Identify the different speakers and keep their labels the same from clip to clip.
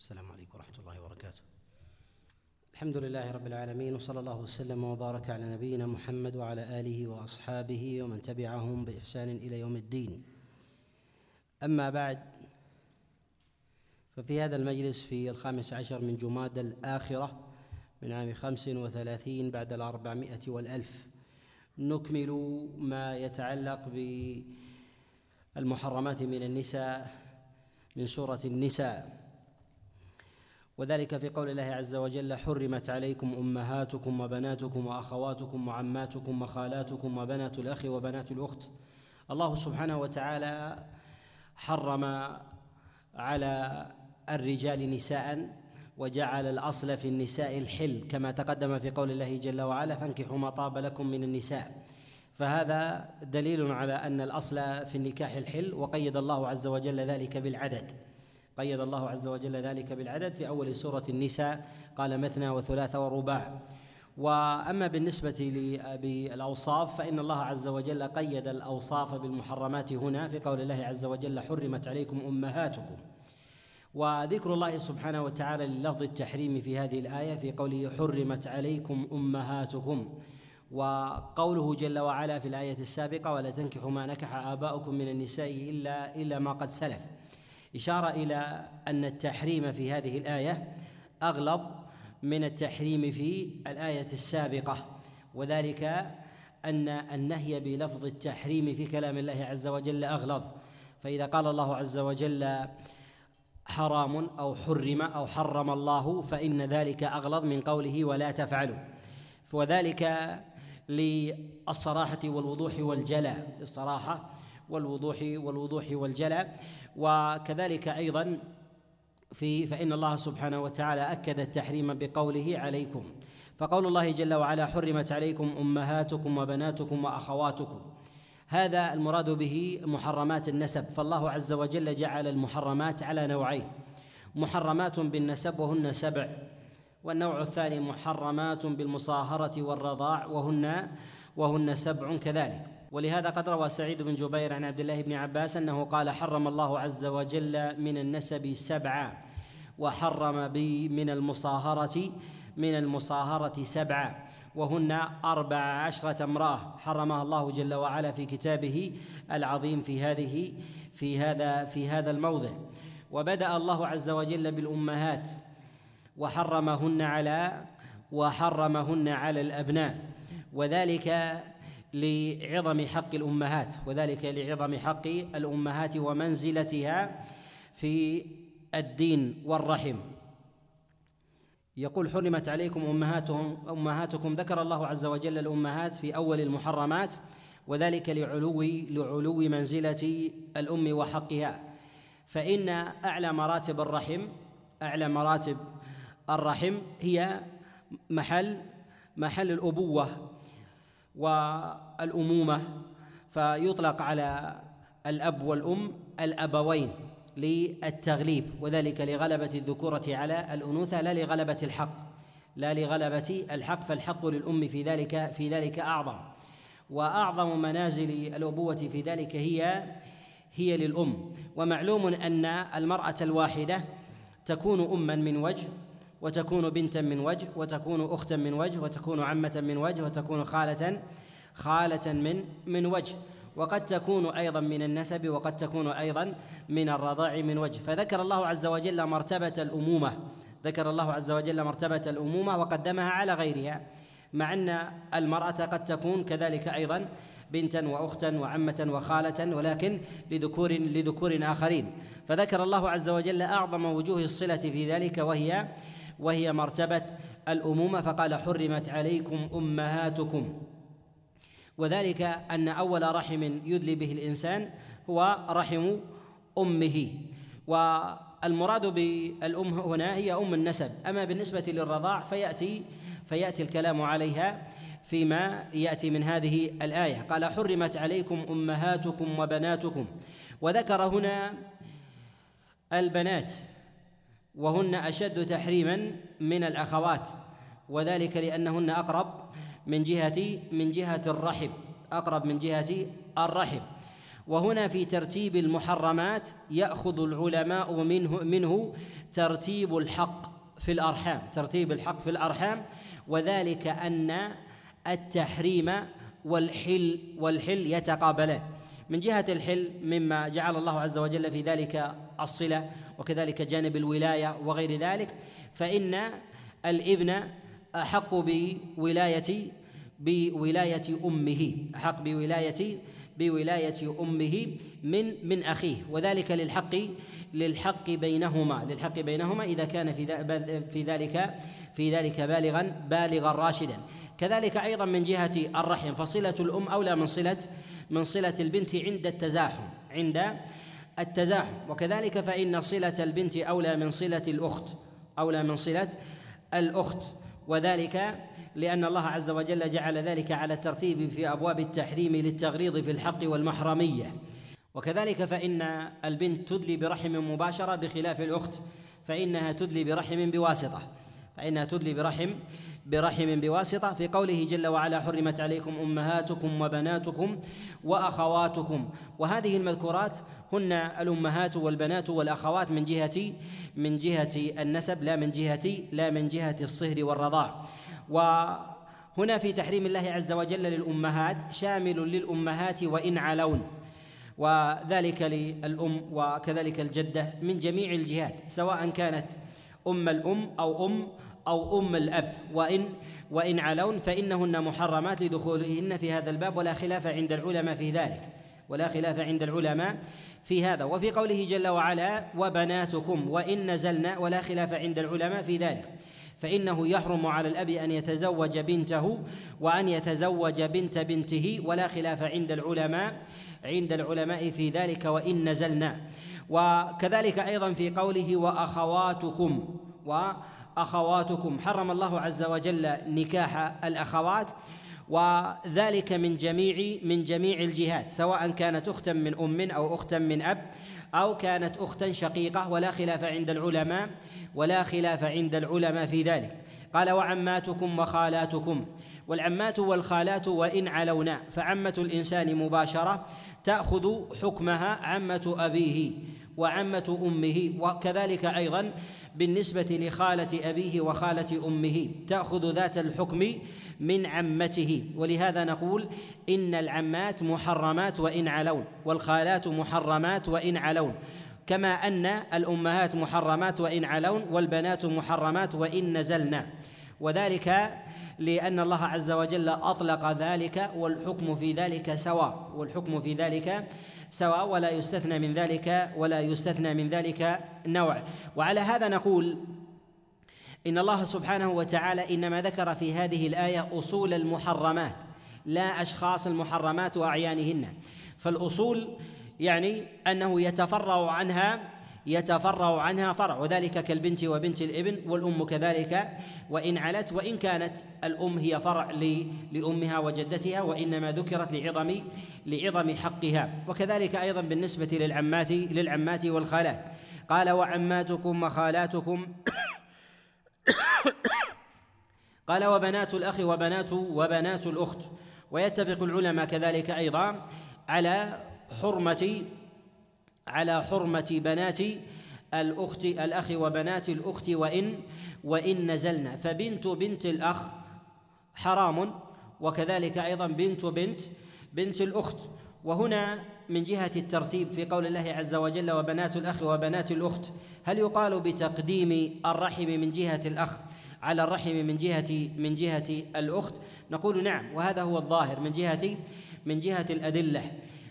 Speaker 1: السلام عليكم ورحمة الله وبركاته. الحمد لله رب العالمين وصلى الله وسلم وبارك على نبينا محمد وعلى آله وأصحابه ومن تبعهم بإحسان إلى يوم الدين. أما بعد ففي هذا المجلس في الخامس عشر من جماد الآخرة من عام خمس وثلاثين بعد الأربعمائة والألف نكمل ما يتعلق بالمحرمات من النساء من سورة النساء. وذلك في قول الله عز وجل حرمت عليكم أمهاتكم وبناتكم وأخواتكم وعماتكم وخالاتكم وبنات الأخ وبنات الأخت. الله سبحانه وتعالى حرم على الرجال نساء وجعل الأصل في النساء الحل كما تقدم في قول الله جل وعلا فانكحوا ما طاب لكم من النساء. فهذا دليل على أن الأصل في النكاح الحل وقيد الله عز وجل ذلك بالعدد. قيد الله عز وجل ذلك بالعدد في أول سورة النساء قال مثنى وثلاث ورباع. وأما بالنسبة بالأوصاف فإن الله عز وجل قيد الأوصاف بالمحرمات هنا في قول الله عز وجل حرمت عليكم أمهاتكم. وذكر الله سبحانه وتعالى للفظ التحريم في هذه الآية في قوله حرمت عليكم أمهاتكم. وقوله جل وعلا في الآية السابقة ولا تنكحوا ما نكح آباؤكم من النساء الا إلا ما قد سلف. إشارة إلى أن التحريم في هذه الآية أغلظ من التحريم في الآية السابقة وذلك أن النهي بلفظ التحريم في كلام الله عز وجل أغلظ. فإذا قال الله عز وجل حرام أو حرم أو حرم الله فإن ذلك أغلظ من قوله ولا تفعلوا. وذلك للصراحة والوضوح والجلاء الصراحة والوضوح والوضوح والجلاء وكذلك أيضا في فإن الله سبحانه وتعالى أكد التحريم بقوله عليكم. فقول الله جل وعلا حرمت عليكم أمهاتكم وبناتكم وأخواتكم. هذا المراد به محرمات النسب. فالله عز وجل جعل المحرمات على نوعين. محرمات بالنسب وهن سبع. والنوع الثاني محرمات بالمصاهرة والرضاع وهن وهن سبع كذلك. ولهذا قد روى سعيد بن جبير عن عبد الله بن عباس أنه قال حرم الله عز وجل من النسب سبعا وحرم بي من المصاهرة من المصاهرة سبعا وهن أربع عشرة امرأة. حرمها الله جل وعلا في كتابه العظيم في هذه في هذا في هذا الموضع. وبدأ الله عز وجل بالأمهات وحرمهن على وحرمهن على الأبناء. وذلك لعظم حق الأمهات وذلك لعظم حق الأمهات ومنزلتها في الدين والرحم. يقول حرمت عليكم أمهاتهم أمهاتكم ذكر الله عز وجل الأمهات في أول المحرمات وذلك لعلو لعلو منزلة الأم وحقها. فإن أعلى مراتب الرحم أعلى مراتب الرحم هي محل محل الأبوة والأمومة فيطلق على الأب والأم الأبوين للتغليب وذلك لغلبة الذكورة على الأنوثة لا لغلبة الحق. لا لغلبة الحق فالحق للأم في ذلك في ذلك أعظم. وأعظم منازل الأبوة في ذلك هي هي للأم. ومعلوم أن المرأة الواحدة تكون أما من وجه وتكون بنتا من وجه وتكون أختا من وجه وتكون عمة من وجه وتكون خالة خالة من من وجه. وقد تكون أيضا من النسب وقد تكون أيضا من الرضاع من وجه. فذكر الله عز وجل مرتبة الأمومة. ذكر الله عز وجل مرتبة الأمومة وقدمها على غيرها مع أن المرأة قد تكون كذلك أيضا بنتا وأختا وعمة وخالة ولكن لذكور لذكور آخرين. فذكر الله عز وجل أعظم وجوه الصلة في ذلك وهي وهي مرتبة الأمومة فقال حرمت عليكم أمهاتكم. وذلك أن أول رحم يدلي به الإنسان هو رحم أمه. والمراد بالأم هنا هي أم النسب. أما بالنسبة للرضاع فيأتي فيأتي الكلام عليها فيما يأتي من هذه الآية. قال حرمت عليكم أمهاتكم وبناتكم. وذكر هنا البنات وهن أشد تحريما من الأخوات وذلك لأنهن أقرب من جهة من جهة الرحم أقرب من جهة الرحم. وهنا في ترتيب المحرمات يأخذ العلماء منه منه ترتيب الحق في الأرحام ترتيب الحق في الأرحام وذلك أن التحريم والحل والحل يتقابلان. من جهة الحل مما جعل الله عز وجل في ذلك الصلة وكذلك جانب الولاية وغير ذلك فإن الإبن أحق بولاية بولاية أمه أحق بولاية بولاية أمه من من أخيه وذلك للحق للحق بينهما للحق بينهما إذا كان في في ذلك في ذلك بالغا بالغا راشدا. كذلك أيضا من جهة الرحم فصلة الأم أولى من صلة من صلة البنت عند التزاحم عند التزاحم. وكذلك فإن صلة البنت أولى من صلة الأخت أولى من صلة الأخت. وذلك لأن الله عز وجل جعل ذلك على الترتيب في أبواب التحريم للتغريض في الحق والمحرمية. وكذلك فإن البنت تدلي برحم مباشرة بخلاف الأخت فإنها تدلي برحم بواسطة. فإنها تدلي برحم برحم بواسطة في قوله جل وعلا حرمت عليكم أمهاتكم وبناتكم وأخواتكم. وهذه المذكورات هن الأمهات والبنات والأخوات من جهة من جهة النسب لا من جهة لا من جهة الصهر والرضاع. وهنا في تحريم الله عز وجل للأمهات شامل للأمهات وإن علون. وذلك للأم وكذلك الجدة من جميع الجهات سواء كانت أم الأم أو أم أو أم الأب. وإن وإن علون فإنهن محرمات لدخولهن في هذا الباب ولا خلاف عند العلماء في ذلك. ولا خلاف عند العلماء في هذا. وفي قوله جل وعلا وبناتكم وإن نزلنا ولا خلاف عند العلماء في ذلك. فإنه يحرم على الأب أن يتزوج بنته وأن يتزوج بنت بنته ولا خلاف عند العلماء عند العلماء في ذلك. وإن نزلنا وكذلك أيضا في قوله وأخواتكم وأخواتكم حرم الله عز وجل نكاح الأخوات وذلك من جميع من جميع الجهات سواء كانت أختا من أم أو أختا من أب أو كانت أختا شقيقة ولا خلاف عند العلماء ولا خلاف عند العلماء في ذلك. قال وعماتكم وخالاتكم. والعمات والخالات وإن علونا فعمة الإنسان مباشرة تأخذ حكمها عمة أبيه وعمة أمه وكذلك أيضا بالنسبة لخالة أبيه وخالة أمه تأخذ ذات الحكم من عمته. ولهذا نقول إن العمات محرمات وإن علون والخالات محرمات وإن علون. كما أن الأمهات محرمات وإن علون والبنات محرمات وإن نزلنا. وذلك لأن الله عز وجل أطلق ذلك والحكم في ذلك سواء والحكم في ذلك سواء ولا يستثنى من ذلك ولا يستثنى من ذلك نوع. وعلى هذا نقول إن الله سبحانه وتعالى إنما ذكر في هذه الآية أصول المحرمات لا أشخاص المحرمات وأعيانهن. فالأصول يعني أنه يتفرع عنها يتفرع عنها فرع وذلك كالبنت وبنت الإبن والأم كذلك. وإن علت وإن كانت الأم هي فرع لأمها وجدتها وإنما ذكرت لعظم لعظم حقها. وكذلك أيضا بالنسبة للعمات للعمات والخالات. قال وعماتكم وخالاتكم قال وبنات الأخ وبنات وبنات الأخت ويتفق العلماء كذلك أيضا على حرمة على حرمة بنات الأخت الأخ وبنات الأخت وإن وإن نزلنا فبنت بنت الأخ حرام وكذلك أيضا بنت بنت بنت الأخت. وهنا من جهة الترتيب في قول الله عز وجل وبنات الأخ وبنات الأخت هل يقال بتقديم الرحم من جهة الأخ على الرحم من جهة من جهة الأخت؟ نقول نعم وهذا هو الظاهر من جهة من جهة الأدلة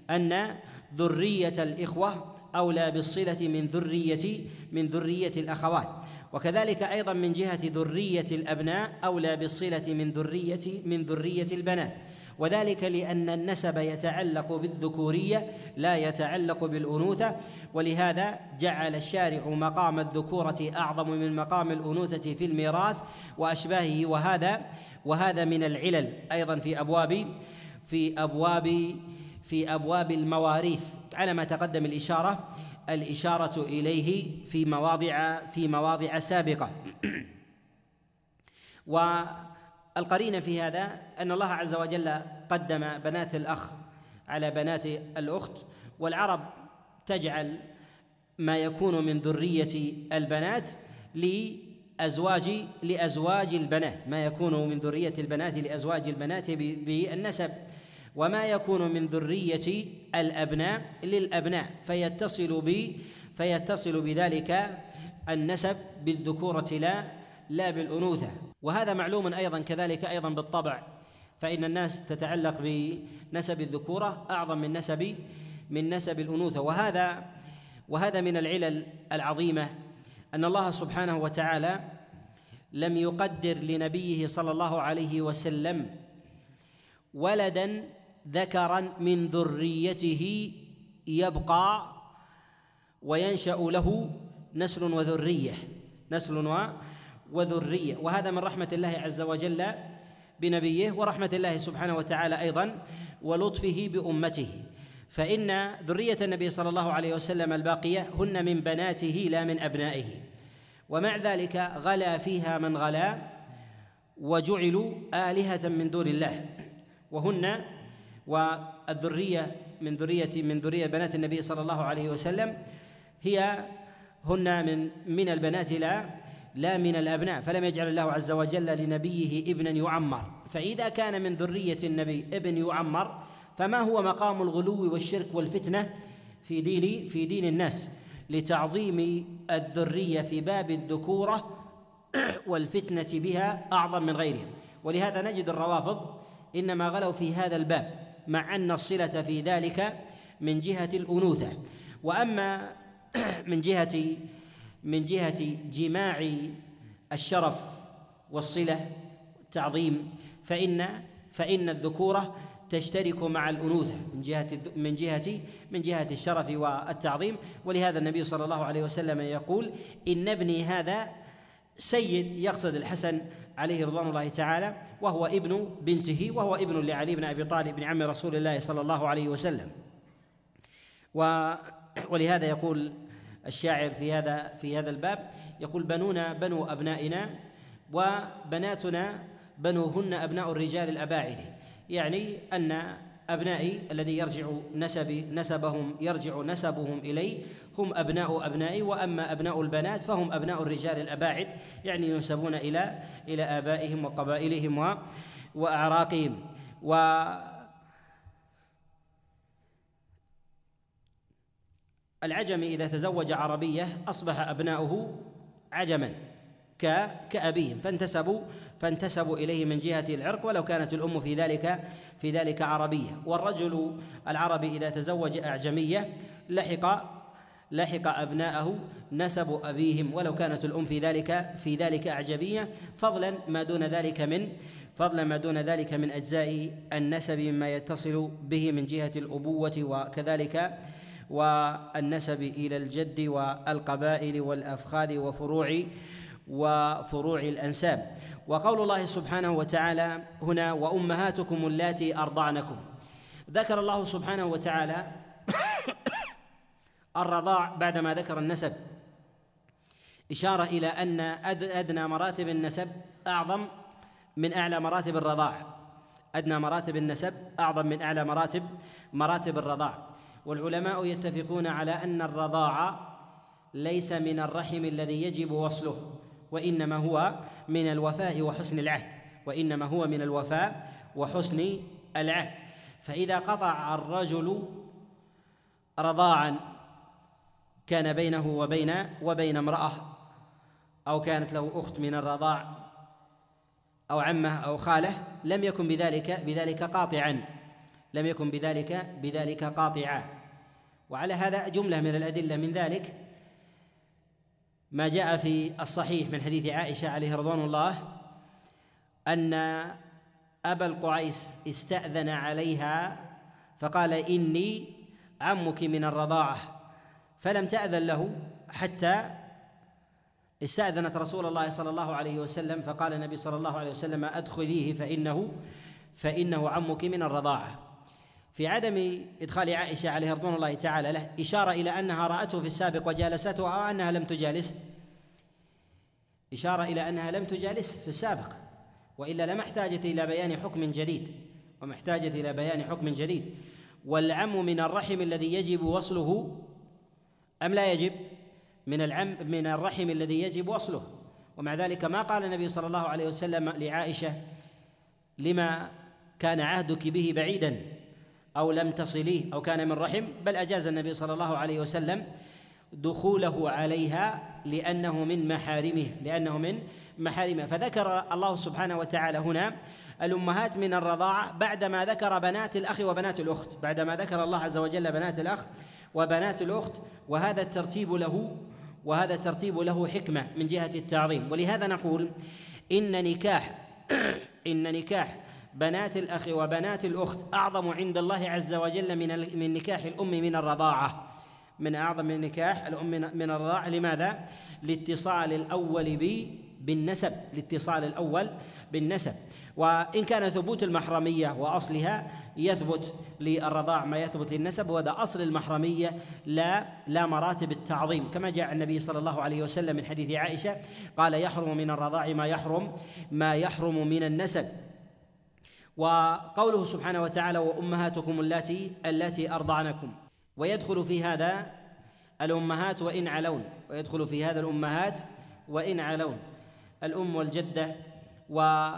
Speaker 1: أن ذرية الإخوة أولى بالصلة من ذرية من ذرية الأخوات. وكذلك أيضا من جهة ذرية الأبناء أولى بالصلة من ذرية من ذرية البنات. وذلك لأن النسب يتعلق بالذكورية لا يتعلق بالأنوثة. ولهذا جعل الشارع مقام الذكورة أعظم من مقام الأنوثة في الميراث وأشباهه. وهذا وهذا من العلل أيضا في أبواب في أبواب في أبواب المواريث. على ما تقدم الإشارة الإشارة إليه في مواضع في مواضع سابقة. و القرينة في هذا أن الله عز وجل قدم بنات الأخ على بنات الأخت. والعرب تجعل ما يكون من ذرية البنات لأزواج لأزواج البنات. ما يكون من ذرية البنات لأزواج البنات بالنسب. وما يكون من ذرية الأبناء للأبناء فيتصل ب فيتصل بذلك النسب بالذكورة لا لا بالأنوثة. وهذا معلوم أيضا كذلك أيضا بالطبع. فإن الناس تتعلق بنسب الذكورة أعظم من نسب من نسب الأنوثة. وهذا وهذا من العلل العظيمة أن الله سبحانه وتعالى لم يقدر لنبيه صلى الله عليه وسلم ولدا ذكرا من ذريته يبقى وينشأ له نسل وذرية. نسل وذرية. وهذا من رحمة الله عز وجل بنبيه ورحمة الله سبحانه وتعالى أيضا ولطفه بأمته. فإن ذرية النبي صلى الله عليه وسلم الباقية هن من بناته لا من أبنائه. ومع ذلك غلا فيها من غلا وجعلوا آلهة من دون الله. وهن والذرية من ذرية من ذرية بنات النبي صلى الله عليه وسلم هي هن من من البنات لا لا من الأبناء فلم يجعل الله عز وجل لنبيه ابنا يعمر. فإذا كان من ذرية النبي ابن يعمر فما هو مقام الغلو والشرك والفتنة في دين في دين الناس؟ لتعظيم الذرية في باب الذكورة والفتنة بها أعظم من غيرهم. ولهذا نجد الروافض إنما غلوا في هذا الباب. مع أن الصلة في ذلك من جهة الأنوثة. وأما من جهة من جهة جماع الشرف والصلة التعظيم فإن فإن الذكورة تشترك مع الأنوثة من جهة من جهة من جهة الشرف والتعظيم. ولهذا النبي صلى الله عليه وسلم يقول إن ابني هذا سيد يقصد الحسن عليه رضوان الله تعالى وهو ابن بنته وهو ابن لعلي بن أبي طالب بن عم رسول الله صلى الله عليه وسلم. و ولهذا يقول الشاعر في هذا في هذا الباب يقول بنونا بنو أبنائنا وبناتنا بنوهن أبناء الرجال الأباعد يعني أن أبنائي الذي يرجع نسبي نسبهم يرجع نسبهم إلي هم أبناء أبنائي وأما أبناء البنات فهم أبناء الرجال الأباعد يعني ينسبون إلى إلى آبائهم وقبائلهم وأعراقهم. و العجم إذا تزوج عربية أصبح أبناؤه عجما. كأبيهم. فانتسبوا فانتسبوا إليه من جهة العرق ولو كانت الأم في ذلك في ذلك عربية. والرجل العربي إذا تزوج أعجمية لحق لحق أبناءه نسب أبيهم ولو كانت الأم في ذلك في ذلك أعجمية. فضلا ما دون ذلك من فضلا ما دون ذلك من أجزاء النسب مما يتصل به من جهة الأبوة وكذلك والنسب إلى الجد والقبائل والأفخاذ وفروع وفروع الأنساب. وقول الله سبحانه وتعالى هنا وأمهاتكم اللاتي أرضعنكم. ذكر الله سبحانه وتعالى الرضاع بعدما ذكر النسب. إشارة إلى أن أدنى مراتب النسب أعظم من أعلى مراتب الرضاع. أدنى مراتب النسب أعظم من أعلى مراتب مراتب الرضاع. والعلماء يتفقون على أن الرضاع ليس من الرحم الذي يجب وصله. وإنما هو من الوفاء وحسن العهد. وإنما هو من الوفاء وحسن العهد. فإذا قطع الرجل رضاعا كان بينه وبين وبين امرأة أو كانت له أخت من الرضاع أو عمه أو خاله لم يكن بذلك بذلك قاطعا. لم يكن بذلك بذلك قاطعا. وعلى هذا جملة من الأدلة من ذلك ما جاء في الصحيح من حديث عائشة عليه رضوان الله أن أبا القعيس استأذن عليها فقال إني عمك من الرضاعة فلم تأذن له حتى استأذنت رسول الله صلى الله عليه وسلم فقال النبي صلى الله عليه وسلم أدخليه فإنه فإنه عمك من الرضاعة. في عدم إدخال عائشة عليه رضوان الله تعالى له إشارة إلى أنها رأته في السابق وجالسته أو أنها لم تجالسه إشارة إلى أنها لم تجالسه في السابق وإلا لما احتاجت إلى بيان حكم جديد وما احتاجت إلى بيان حكم جديد. والعم من الرحم الذي يجب وصله أم لا يجب؟ من العم من الرحم الذي يجب وصله. ومع ذلك ما قال النبي صلى الله عليه وسلم لعائشة لما كان عهدك به بعيدا؟ أو لم تصليه أو كان من رحم بل أجاز النبي صلى الله عليه وسلم دخوله عليها لأنه من محارمه لأنه من محارمه. فذكر الله سبحانه وتعالى هنا الأمهات من الرضاعة بعدما ذكر بنات الأخ وبنات الأخت بعدما ذكر الله عز وجل بنات الأخ وبنات الأخت وهذا الترتيب له وهذا الترتيب له حكمة من جهة التعظيم. ولهذا نقول إن نكاح إن نكاح بنات الأخ وبنات الأخت أعظم عند الله عز وجل من من نكاح الأم من الرضاعة. من أعظم من نكاح الأم من الرضاعة. لماذا؟ لاتصال الأول بالنسب. لاتصال الأول بالنسب. وإن كان ثبوت المحرمية وأصلها يثبت للرضاع ما يثبت للنسب وهذا أصل المحرمية لا لا مراتب التعظيم. كما جاء النبي صلى الله عليه وسلم من حديث عائشة قال يحرم من الرضاع ما يحرم ما يحرم من النسب. وقوله سبحانه وتعالى وأمهاتكم اللاتي اللاتي أرضعنكم. ويدخل في هذا الأمهات وإن علون. ويدخل في هذا الأمهات وإن علون. الأم والجدة و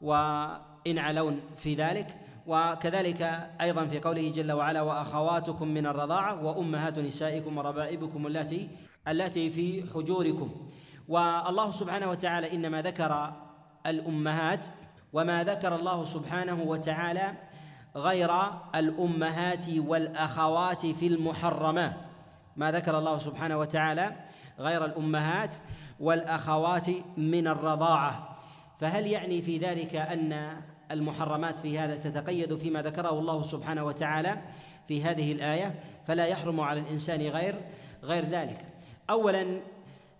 Speaker 1: وإن علون في ذلك. وكذلك أيضا في قوله جل وعلا وأخواتكم من الرضاعة وأمهات نسائكم وربائبكم اللاتي اللاتي في حجوركم. والله سبحانه وتعالى إنما ذكر الأمهات وما ذكر الله سبحانه وتعالى غير الأمهات والأخوات في المحرمات. ما ذكر الله سبحانه وتعالى غير الأمهات والأخوات من الرضاعة. فهل يعني في ذلك أن المحرمات في هذا تتقيد فيما ذكره الله سبحانه وتعالى في هذه الآية؟ فلا يحرم على الإنسان غير غير ذلك. أولا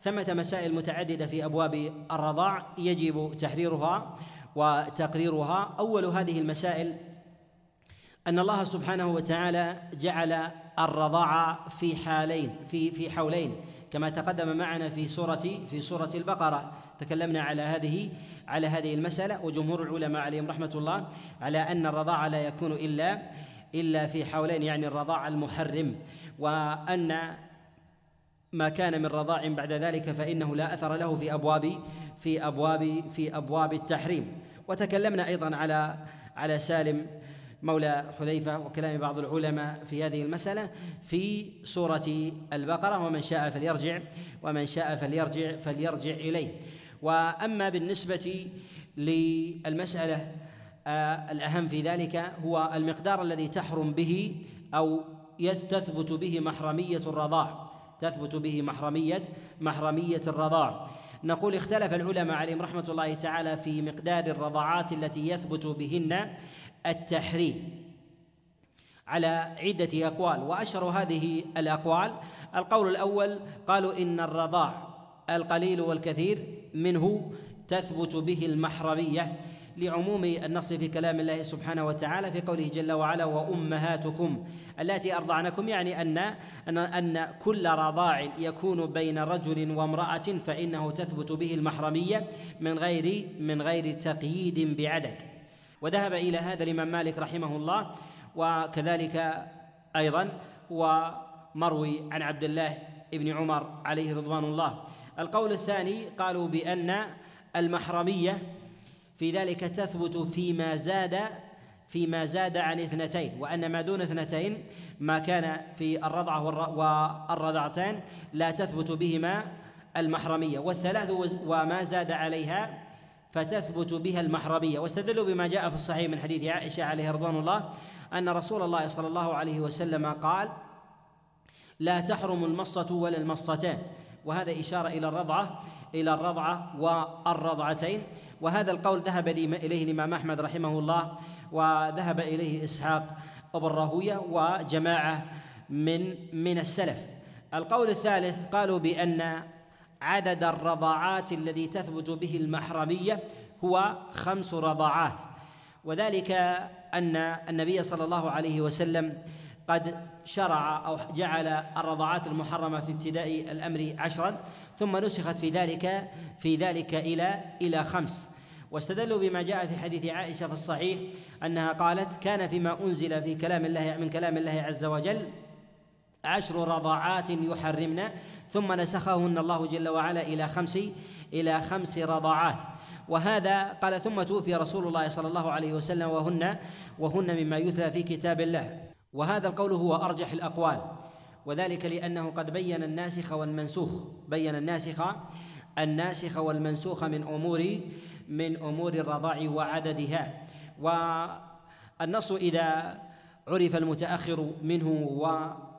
Speaker 1: ثمة مسائل متعددة في أبواب الرضاع يجب تحريرها. وتقريرها. أول هذه المسائل أن الله سبحانه وتعالى جعل الرضاعة في حالين في في حولين كما تقدم معنا في سورة في سورة البقرة. تكلمنا على هذه على هذه المسألة وجمهور العلماء عليهم رحمة الله على أن الرضاعة لا يكون إلا إلا في حولين يعني الرضاع المحرم. وأن ما كان من رضاع بعد ذلك فإنه لا أثر له في أبواب في أبواب في أبواب التحريم. وتكلمنا أيضا على على سالم مولى حذيفة وكلام بعض العلماء في هذه المسألة في سورة البقرة ومن شاء فليرجع ومن شاء فليرجع فليرجع إليه. وأما بالنسبة للمسألة آه، الأهم في ذلك هو المقدار الذي تحرم به أو تثبت به محرمية الرضاع. تثبت به محرمية محرمية الرضاع. نقول اختلف العلماء عليهم رحمة الله تعالى في مقدار الرضاعات التي يثبت بهن التحريم. على عدة أقوال وأشهر هذه الأقوال القول الأول قالوا إن الرضاع القليل والكثير منه تثبت به المحرمية. لعموم النص في كلام الله سبحانه وتعالى في قوله جل وعلا وأمهاتكم اللاتي أرضعنكم يعني أن أن أن كل رضاع يكون بين رجل وامرأة فإنه تثبت به المحرمية من غير من غير تقييد بعدد. وذهب إلى هذا الإمام مالك رحمه الله وكذلك أيضا هو مروي عن عبد الله بن عمر عليه رضوان الله. القول الثاني قالوا بأن المحرمية في ذلك تثبت فيما زاد فيما زاد عن اثنتين وأن ما دون اثنتين ما كان في الرضعة والرضعتان لا تثبت بهما المحرمية. والثلاث وما زاد عليها فتثبت بها المحرمية. واستدلوا بما جاء في الصحيح من حديث عائشة عليه رضوان الله أن رسول الله صلى الله عليه وسلم قال لا تحرم المصة ولا المصتان. وهذا إشارة إلى الرضعة إلى الرضعة والرضعتين. وهذا القول ذهب إليه الإمام أحمد رحمه الله وذهب إليه إسحاق أبو الراهوية وجماعة من من السلف. القول الثالث قالوا بأن عدد الرضاعات الذي تثبت به المحرمية هو خمس رضاعات. وذلك أن النبي صلى الله عليه وسلم قد شرع أو جعل الرضاعات المحرمة في ابتداء الأمر عشرا ثم نسخت في ذلك في ذلك إلى إلى خمس. واستدلوا بما جاء في حديث عائشة في الصحيح أنها قالت كان فيما أنزل في كلام الله من كلام الله عز وجل عشر رضاعات يحرمن ثم نسخهن الله جل وعلا إلى خمس إلى خمس رضاعات. وهذا قال ثم توفي رسول الله صلى الله عليه وسلم وهن وهن مما يتلى في كتاب الله. وهذا القول هو أرجح الأقوال. وذلك لأنه قد بين الناسخ والمنسوخ. بين الناسخ الناسخ والمنسوخ من أمور من أمور الرضاع وعددها. والنص إذا عرف المتأخر منه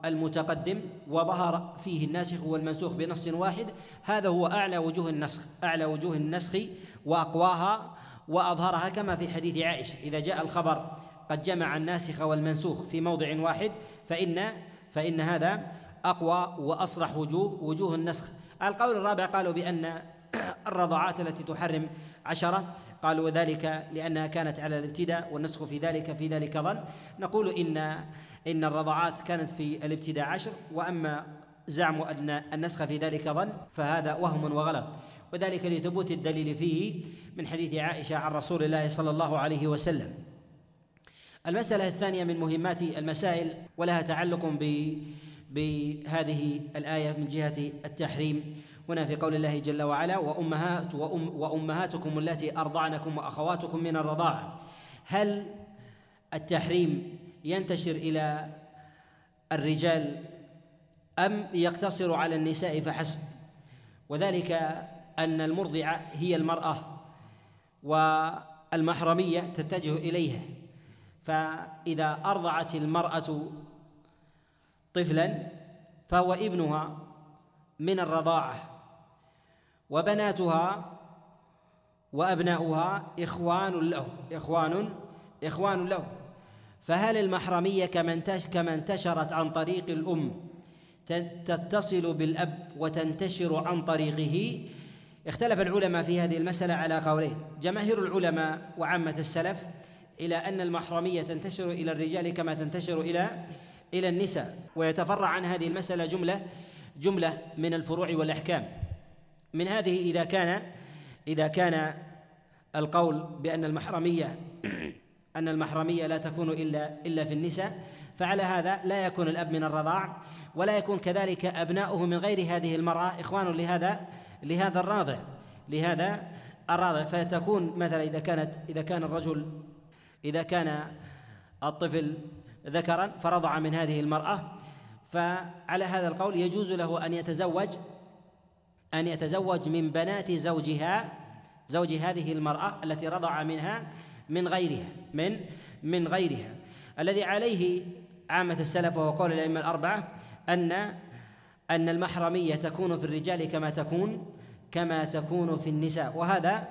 Speaker 1: والمتقدم وظهر فيه الناسخ والمنسوخ بنص واحد هذا هو أعلى وجوه النسخ أعلى وجوه النسخ وأقواها وأظهرها كما في حديث عائشة. إذا جاء الخبر قد جمع الناسخ والمنسوخ في موضع واحد فان فإن هذا أقوى وأصرح وجوه وجوه النسخ. القول الرابع قالوا بأن الرضاعات التي تحرم عشرة قالوا وذلك لأنها كانت على الابتداء والنسخ في ذلك في ذلك ظن. نقول إن إن الرضاعات كانت في الابتداء عشر وأما زعم أن النسخ في ذلك ظن فهذا وهم وغلط. وذلك لثبوت الدليل فيه من حديث عائشة عن رسول الله صلى الله عليه وسلم. المسألة الثانية من مهمات المسائل ولها تعلق بهذه الآية من جهة التحريم. هنا في قول الله جل وعلا وأمهات وأم وأمهاتكم التي أرضعنكم وأخواتكم من الرضاعة هل التحريم ينتشر إلى الرجال أم يقتصر على النساء فحسب؟ وذلك أن المرضعة هي المرأة والمحرمية تتجه إليها. فإذا أرضعت المرأة طفلا فهو ابنها من الرضاعة وبناتها وأبناؤها إخوان له إخوان إخوان له. فهل المحرمية كما انتشرت عن طريق الأم تتصل بالأب وتنتشر عن طريقه؟ اختلف العلماء في هذه المسألة على قولين. جماهير العلماء وعامة السلف إلى أن المحرمية تنتشر إلى الرجال كما تنتشر إلى إلى النساء. ويتفرع عن هذه المسألة جملة جملة من الفروع والأحكام. من هذه إذا كان إذا كان القول بأن المحرمية أن المحرمية لا تكون إلا إلا في النساء فعلى هذا لا يكون الأب من الرضاع ولا يكون كذلك أبناؤه من غير هذه المرأة إخوان لهذا لهذا الراضع لهذا الراضع. فتكون مثلا إذا كانت إذا كان الرجل إذا كان الطفل ذكرا فرضع من هذه المرأة فعلى هذا القول يجوز له أن يتزوج أن يتزوج من بنات زوجها زوج هذه المرأة التي رضع منها من غيرها من من غيرها. الذي عليه عامة السلف وهو قول الأئمة الأربعة أن أن المحرمية تكون في الرجال كما تكون كما تكون في النساء. وهذا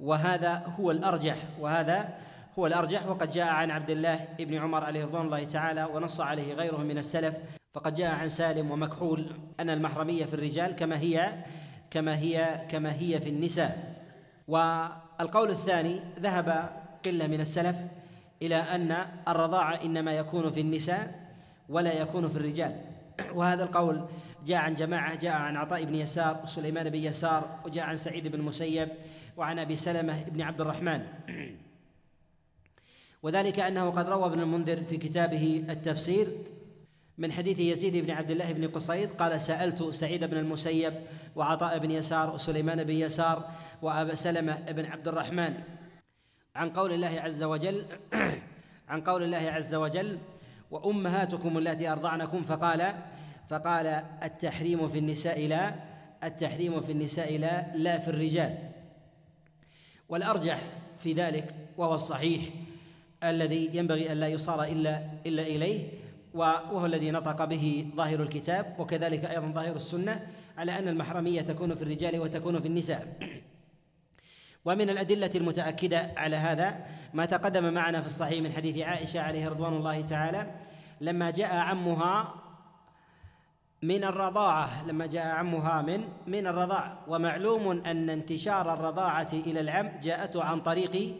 Speaker 1: وهذا هو الأرجح وهذا هو الأرجح وقد جاء عن عبد الله بن عمر عليه رضوان الله تعالى ونص عليه غيره من السلف فقد جاء عن سالم ومكحول أن المحرمية في الرجال كما هي كما هي كما هي في النساء. والقول الثاني ذهب قلة من السلف إلى أن الرضاعة إنما يكون في النساء ولا يكون في الرجال. وهذا القول جاء عن جماعة جاء عن عطاء بن يسار وسليمان بن يسار وجاء عن سعيد بن المسيب وعن أبي سلمة بن عبد الرحمن. وذلك أنه قد روى ابن المنذر في كتابه التفسير من حديث يزيد بن عبد الله بن قصيد قال سألت سعيد بن المسيب وعطاء بن يسار وسليمان بن يسار وأبا سلمة بن عبد الرحمن عن قول الله عز وجل عن قول الله عز وجل وأمهاتكم التي أرضعنكم فقال فقال التحريم في النساء لا التحريم في النساء لا لا في الرجال. والأرجح في ذلك وهو الصحيح الذي ينبغي أن لا يصار إلا إلا إليه وهو الذي نطق به ظاهر الكتاب وكذلك أيضا ظاهر السنة على أن المحرمية تكون في الرجال وتكون في النساء. ومن الأدلة المتأكدة على هذا ما تقدم معنا في الصحيح من حديث عائشة عليه رضوان الله تعالى لما جاء عمها من الرضاعة لما جاء عمها من من الرضاعة ومعلوم أن انتشار الرضاعة إلى العم جاءته عن طريق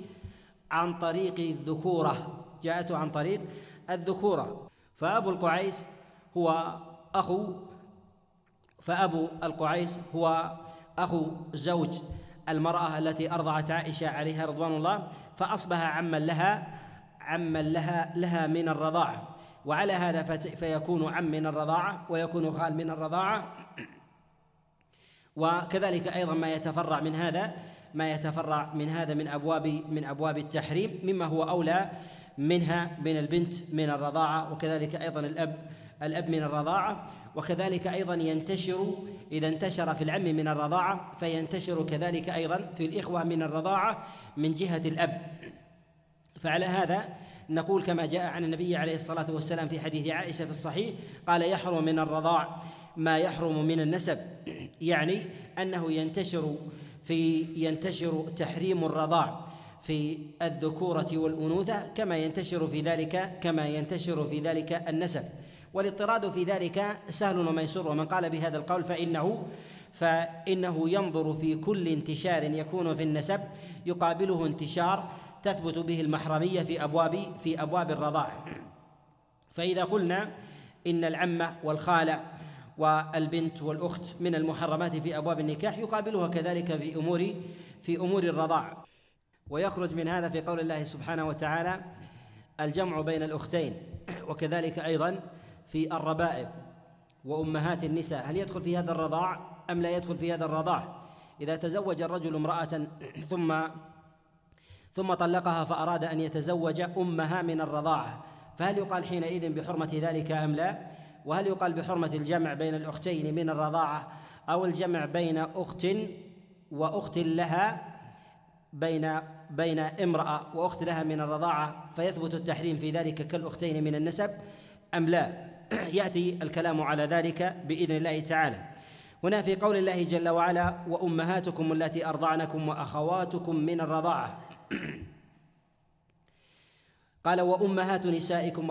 Speaker 1: عن طريق الذكورة جاءته عن طريق الذكورة. فأبو القعيس هو أخو فأبو القعيس هو أخو زوج المرأة التي أرضعت عائشة عليها رضوان الله فأصبح عما لها عما لها لها من الرضاعة. وعلى هذا فيكون عم من الرضاعة ويكون خال من الرضاعة. وكذلك أيضا ما يتفرع من هذا ما يتفرع من هذا من أبواب من أبواب التحريم مما هو أولى منها من البنت من الرضاعة وكذلك أيضا الأب الأب من الرضاعة وكذلك أيضا ينتشر إذا انتشر في العم من الرضاعة فينتشر كذلك أيضا في الإخوة من الرضاعة من جهة الأب. فعلى هذا نقول كما جاء عن النبي عليه الصلاة والسلام في حديث عائشة في الصحيح قال يحرم من الرضاع ما يحرم من النسب. يعني أنه ينتشر في ينتشر تحريم الرضاع في الذكورة والأنوثة كما ينتشر في ذلك كما ينتشر في ذلك النسب. والاضطراد في ذلك سهل وميسور ومن قال بهذا القول فإنه فإنه ينظر في كل انتشار يكون في النسب يقابله انتشار تثبت به المحرمية في أبواب في أبواب الرضاعة فإذا قلنا إن العمة والخالة والبنت والأخت من المحرمات في أبواب النكاح يقابلها كذلك في أمور في أمور الرضاعة ويخرج من هذا في قول الله سبحانه وتعالى الجمع بين الأختين وكذلك أيضا في الربائب وأمهات النساء. هل يدخل في هذا الرضاع أم لا يدخل في هذا الرضاع؟ إذا تزوج الرجل امرأة ثم ثم طلقها فأراد أن يتزوج أمها من الرضاعة فهل يقال حينئذ بحرمة ذلك أم لا؟ وهل يقال بحرمة الجمع بين الأختين من الرضاعة أو الجمع بين أخت وأخت لها بين بين امرأة وأخت لها من الرضاعة فيثبت التحريم في ذلك كالأختين من النسب أم لا؟ يأتي الكلام على ذلك بإذن الله تعالى. هنا في قول الله جل وعلا وأمهاتكم التي أرضعنكم وأخواتكم من الرضاعة. قال وأمهات نسائكم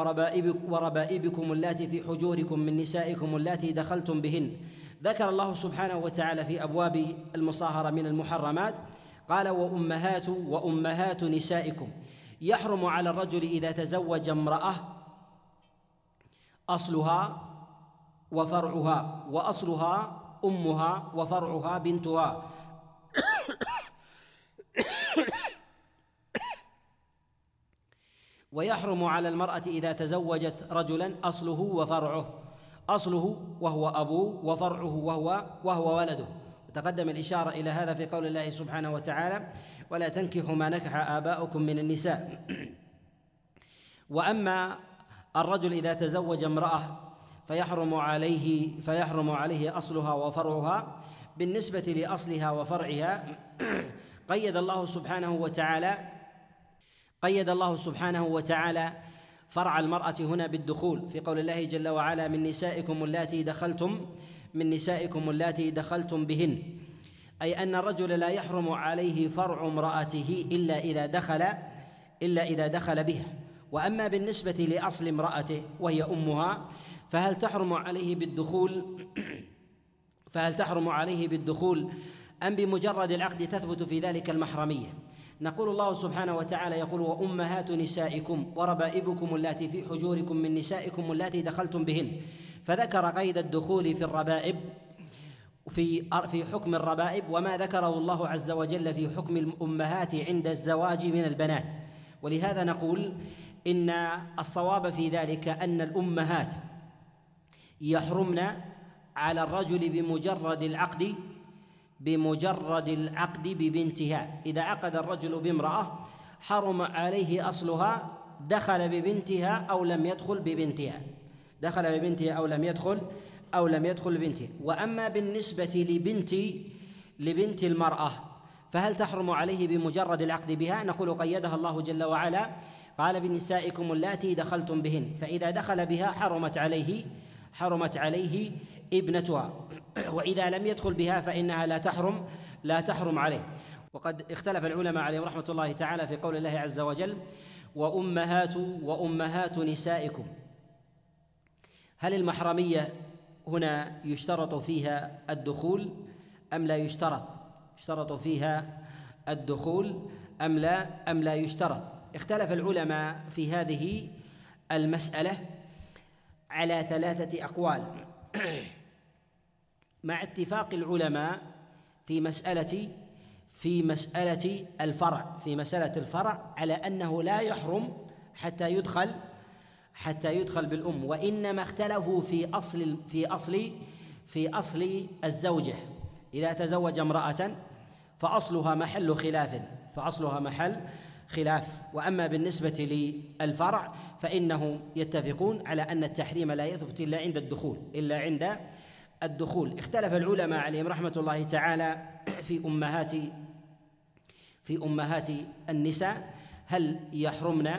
Speaker 1: وربائبكم اللاتي في حجوركم من نسائكم اللاتي دخلتم بهن. ذكر الله سبحانه وتعالى في أبواب المصاهرة من المحرمات قال وأمهات وأمهات نسائكم. يحرم على الرجل إذا تزوج امرأة أصلها وفرعها وأصلها أمها وفرعها بنتها. ويحرم على المرأة إذا تزوجت رجلا أصله وفرعه أصله وهو أبوه وفرعه وهو وهو ولده. تقدم الإشارة إلى هذا في قول الله سبحانه وتعالى ولا تنكحوا ما نكح آباؤكم من النساء. وأما الرجل إذا تزوج امرأة فيحرم عليه فيحرم عليه أصلها وفرعها بالنسبة لأصلها وفرعها. قيد الله سبحانه وتعالى قيد الله سبحانه وتعالى فرع المرأة هنا بالدخول في قول الله جل وعلا من نسائكم اللاتي دخلتم من نسائكم اللاتي دخلتم بهن. أي أن الرجل لا يحرم عليه فرع امرأته إلا إذا دخل إلا إذا دخل بها. وأما بالنسبة لأصل امرأته وهي أمها فهل تحرم عليه بالدخول فهل تحرم عليه بالدخول أم بمجرد العقد تثبت في ذلك المحرمية؟ نقول الله سبحانه وتعالى يقول وأمهات نسائكم وربائبكم اللاتي في حجوركم من نسائكم اللاتي دخلتم بهن. فذكر قيد الدخول في الربائب في في حكم الربائب وما ذكره الله عز وجل في حكم الأمهات عند الزواج من البنات. ولهذا نقول إن الصواب في ذلك أن الأمهات يحرمن على الرجل بمجرد العقد بمجرد العقد ببنتها. إذا عقد الرجل بامرأة حرم عليه أصلها دخل ببنتها أو لم يدخل ببنتها. دخل ببنتها أو لم يدخل أو لم يدخل ببنته وأما بالنسبة لبنت لبنت المرأة فهل تحرم عليه بمجرد العقد بها؟ نقول قيدها الله جل وعلا قال بنسائكم اللاتي دخلتم بهن. فإذا دخل بها حرمت عليه حرمت عليه ابنتها. وإذا لم يدخل بها فإنها لا تحرم لا تحرم عليه. وقد اختلف العلماء عليهم رحمة الله تعالى في قول الله عز وجل وأمهات وأمهات نسائكم. هل المحرمية هنا يشترط فيها الدخول أم لا يشترط؟ يشترط فيها الدخول أم لا أم لا يشترط؟ اختلف العلماء في هذه المسألة على ثلاثة أقوال. مع اتفاق العلماء في مسألة في مسألة الفرع في مسألة الفرع على أنه لا يحرم حتى يدخل حتى يدخل بالأم وإنما اختلفوا في أصل في أصل في أصل الزوجة. إذا تزوج امرأة فأصلها محل خلاف فأصلها محل خلاف. وأما بالنسبة للفرع فإنهم يتفقون على أن التحريم لا يثبت إلا عند الدخول إلا عند الدخول. اختلف العلماء عليهم رحمة الله تعالى في أمهات في أمهات النساء هل يحرمن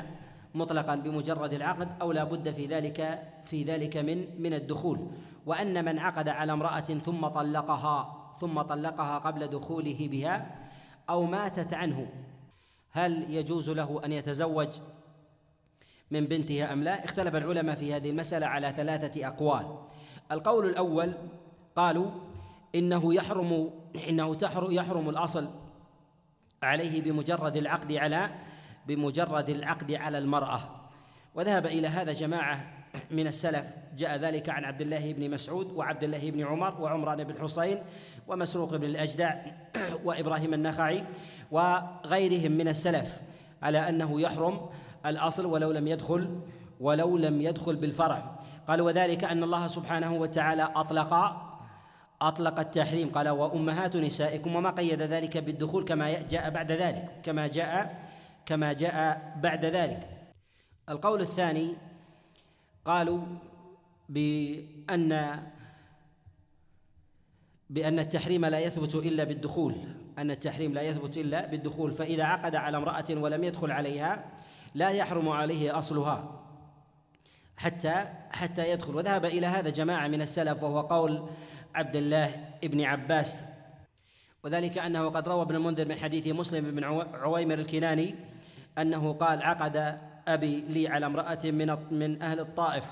Speaker 1: مطلقا بمجرد العقد أو لا بد في ذلك في ذلك من من الدخول. وأن من عقد على امرأة ثم طلقها ثم طلقها قبل دخوله بها أو ماتت عنه هل يجوز له أن يتزوج من بنتها أم لا؟ اختلف العلماء في هذه المسألة على ثلاثة أقوال. القول الأول قالوا إنه يحرم إنه يحرم الأصل عليه بمجرد العقد على بمجرد العقد على المرأة. وذهب إلى هذا جماعة من السلف. جاء ذلك عن عبد الله بن مسعود وعبد الله بن عمر وعمران بن حسين ومسروق بن الأجدع وإبراهيم النخعي وغيرهم من السلف على أنه يحرم الأصل ولو لم يدخل ولو لم يدخل بالفرع. قال وذلك أن الله سبحانه وتعالى اطلق أطلق التحريم. قال وأمهات نسائكم وما قيد ذلك بالدخول كما جاء بعد ذلك. كما جاء كما جاء بعد ذلك. القول الثاني قالوا بأن بأن التحريم لا يثبت إلا بالدخول. أن التحريم لا يثبت إلا بالدخول. فإذا عقد على امرأة ولم يدخل عليها لا يحرم عليه أصلها. حتى حتى يدخل. وذهب إلى هذا جماعة من السلف وهو قول عبد الله بن عباس. وذلك أنه قد روى ابن المنذر من حديث مسلم بن عويمر الكناني أنه قال عقد أبي لي على امرأة من من أهل الطائف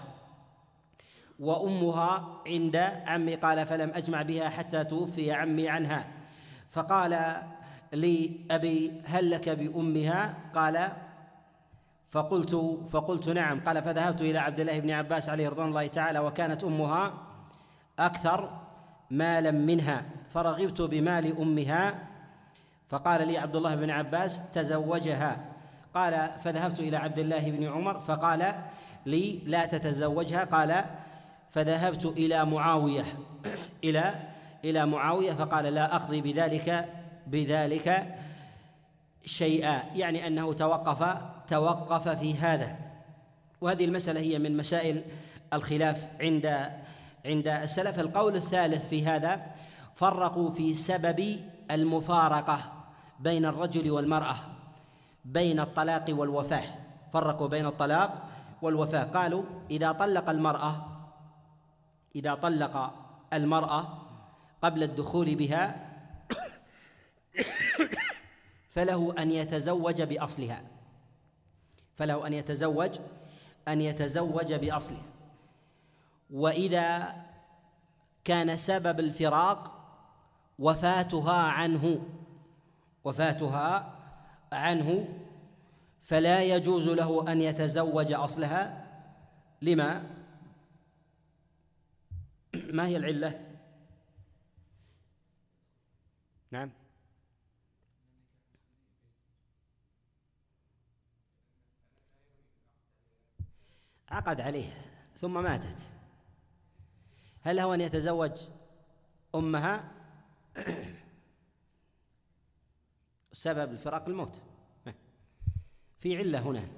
Speaker 1: وأمها عند عمي قال فلم أجمع بها حتى توفي عمي عنها. فقال لي أبي هل لك بأمها؟ قال فقلت فقلت نعم. قال فذهبت إلى عبد الله بن عباس عليه رضوان الله تعالى وكانت أمها أكثر مالا منها فرغبت بمال أمها فقال لي عبد الله بن عباس تزوجها. قال فذهبت إلى عبد الله بن عمر فقال لي لا تتزوجها. قال فذهبت إلى معاوية إلى إلى معاوية فقال لا أقضي بذلك بذلك شيئا. يعني أنه توقف توقف في هذا. وهذه المسألة هي من مسائل الخلاف عند عند السلف. القول الثالث في هذا فرقوا في سبب المفارقة بين الرجل والمرأة بين الطلاق والوفاة. فرقوا بين الطلاق والوفاة. قالوا إذا طلق المرأة إذا طلق المرأة قبل الدخول بها فله أن يتزوج بأصلها. فله أن يتزوج أن يتزوج بأصلها وإذا كان سبب الفراق وفاتها عنه وفاتها عنه فلا يجوز له أن يتزوج أصلها. لما؟ ما هي العلة؟ نعم. عقد عليها ثم ماتت. هل له أن يتزوج أمها؟ سبب الفراق الموت. في علة هنا.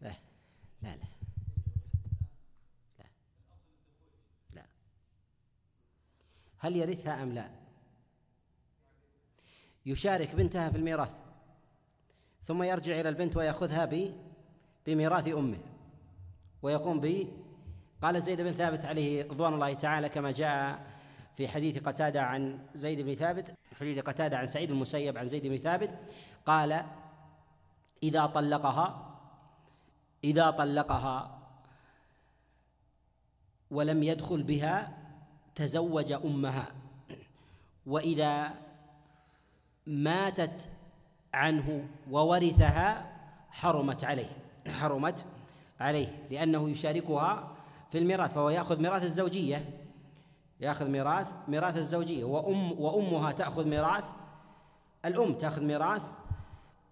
Speaker 1: لا لا لا لا. لا. هل يرثها أم لا؟ يشارك بنتها في الميراث. ثم يرجع إلى البنت ويأخذها بميراث أمه. ويقوم ب قال زيد بن ثابت عليه رضوان الله تعالى كما جاء في حديث قتادة عن زيد بن ثابت حديث قتادة عن سعيد المسيب عن زيد بن ثابت قال إذا طلقها إذا طلقها ولم يدخل بها تزوج أمها وإذا ماتت عنه وورثها حرمت عليه حرمت عليه لأنه يشاركها في الميراث فهو يأخذ ميراث الزوجية يأخذ ميراث ميراث الزوجية وأم وأمها تأخذ ميراث الأم تأخذ ميراث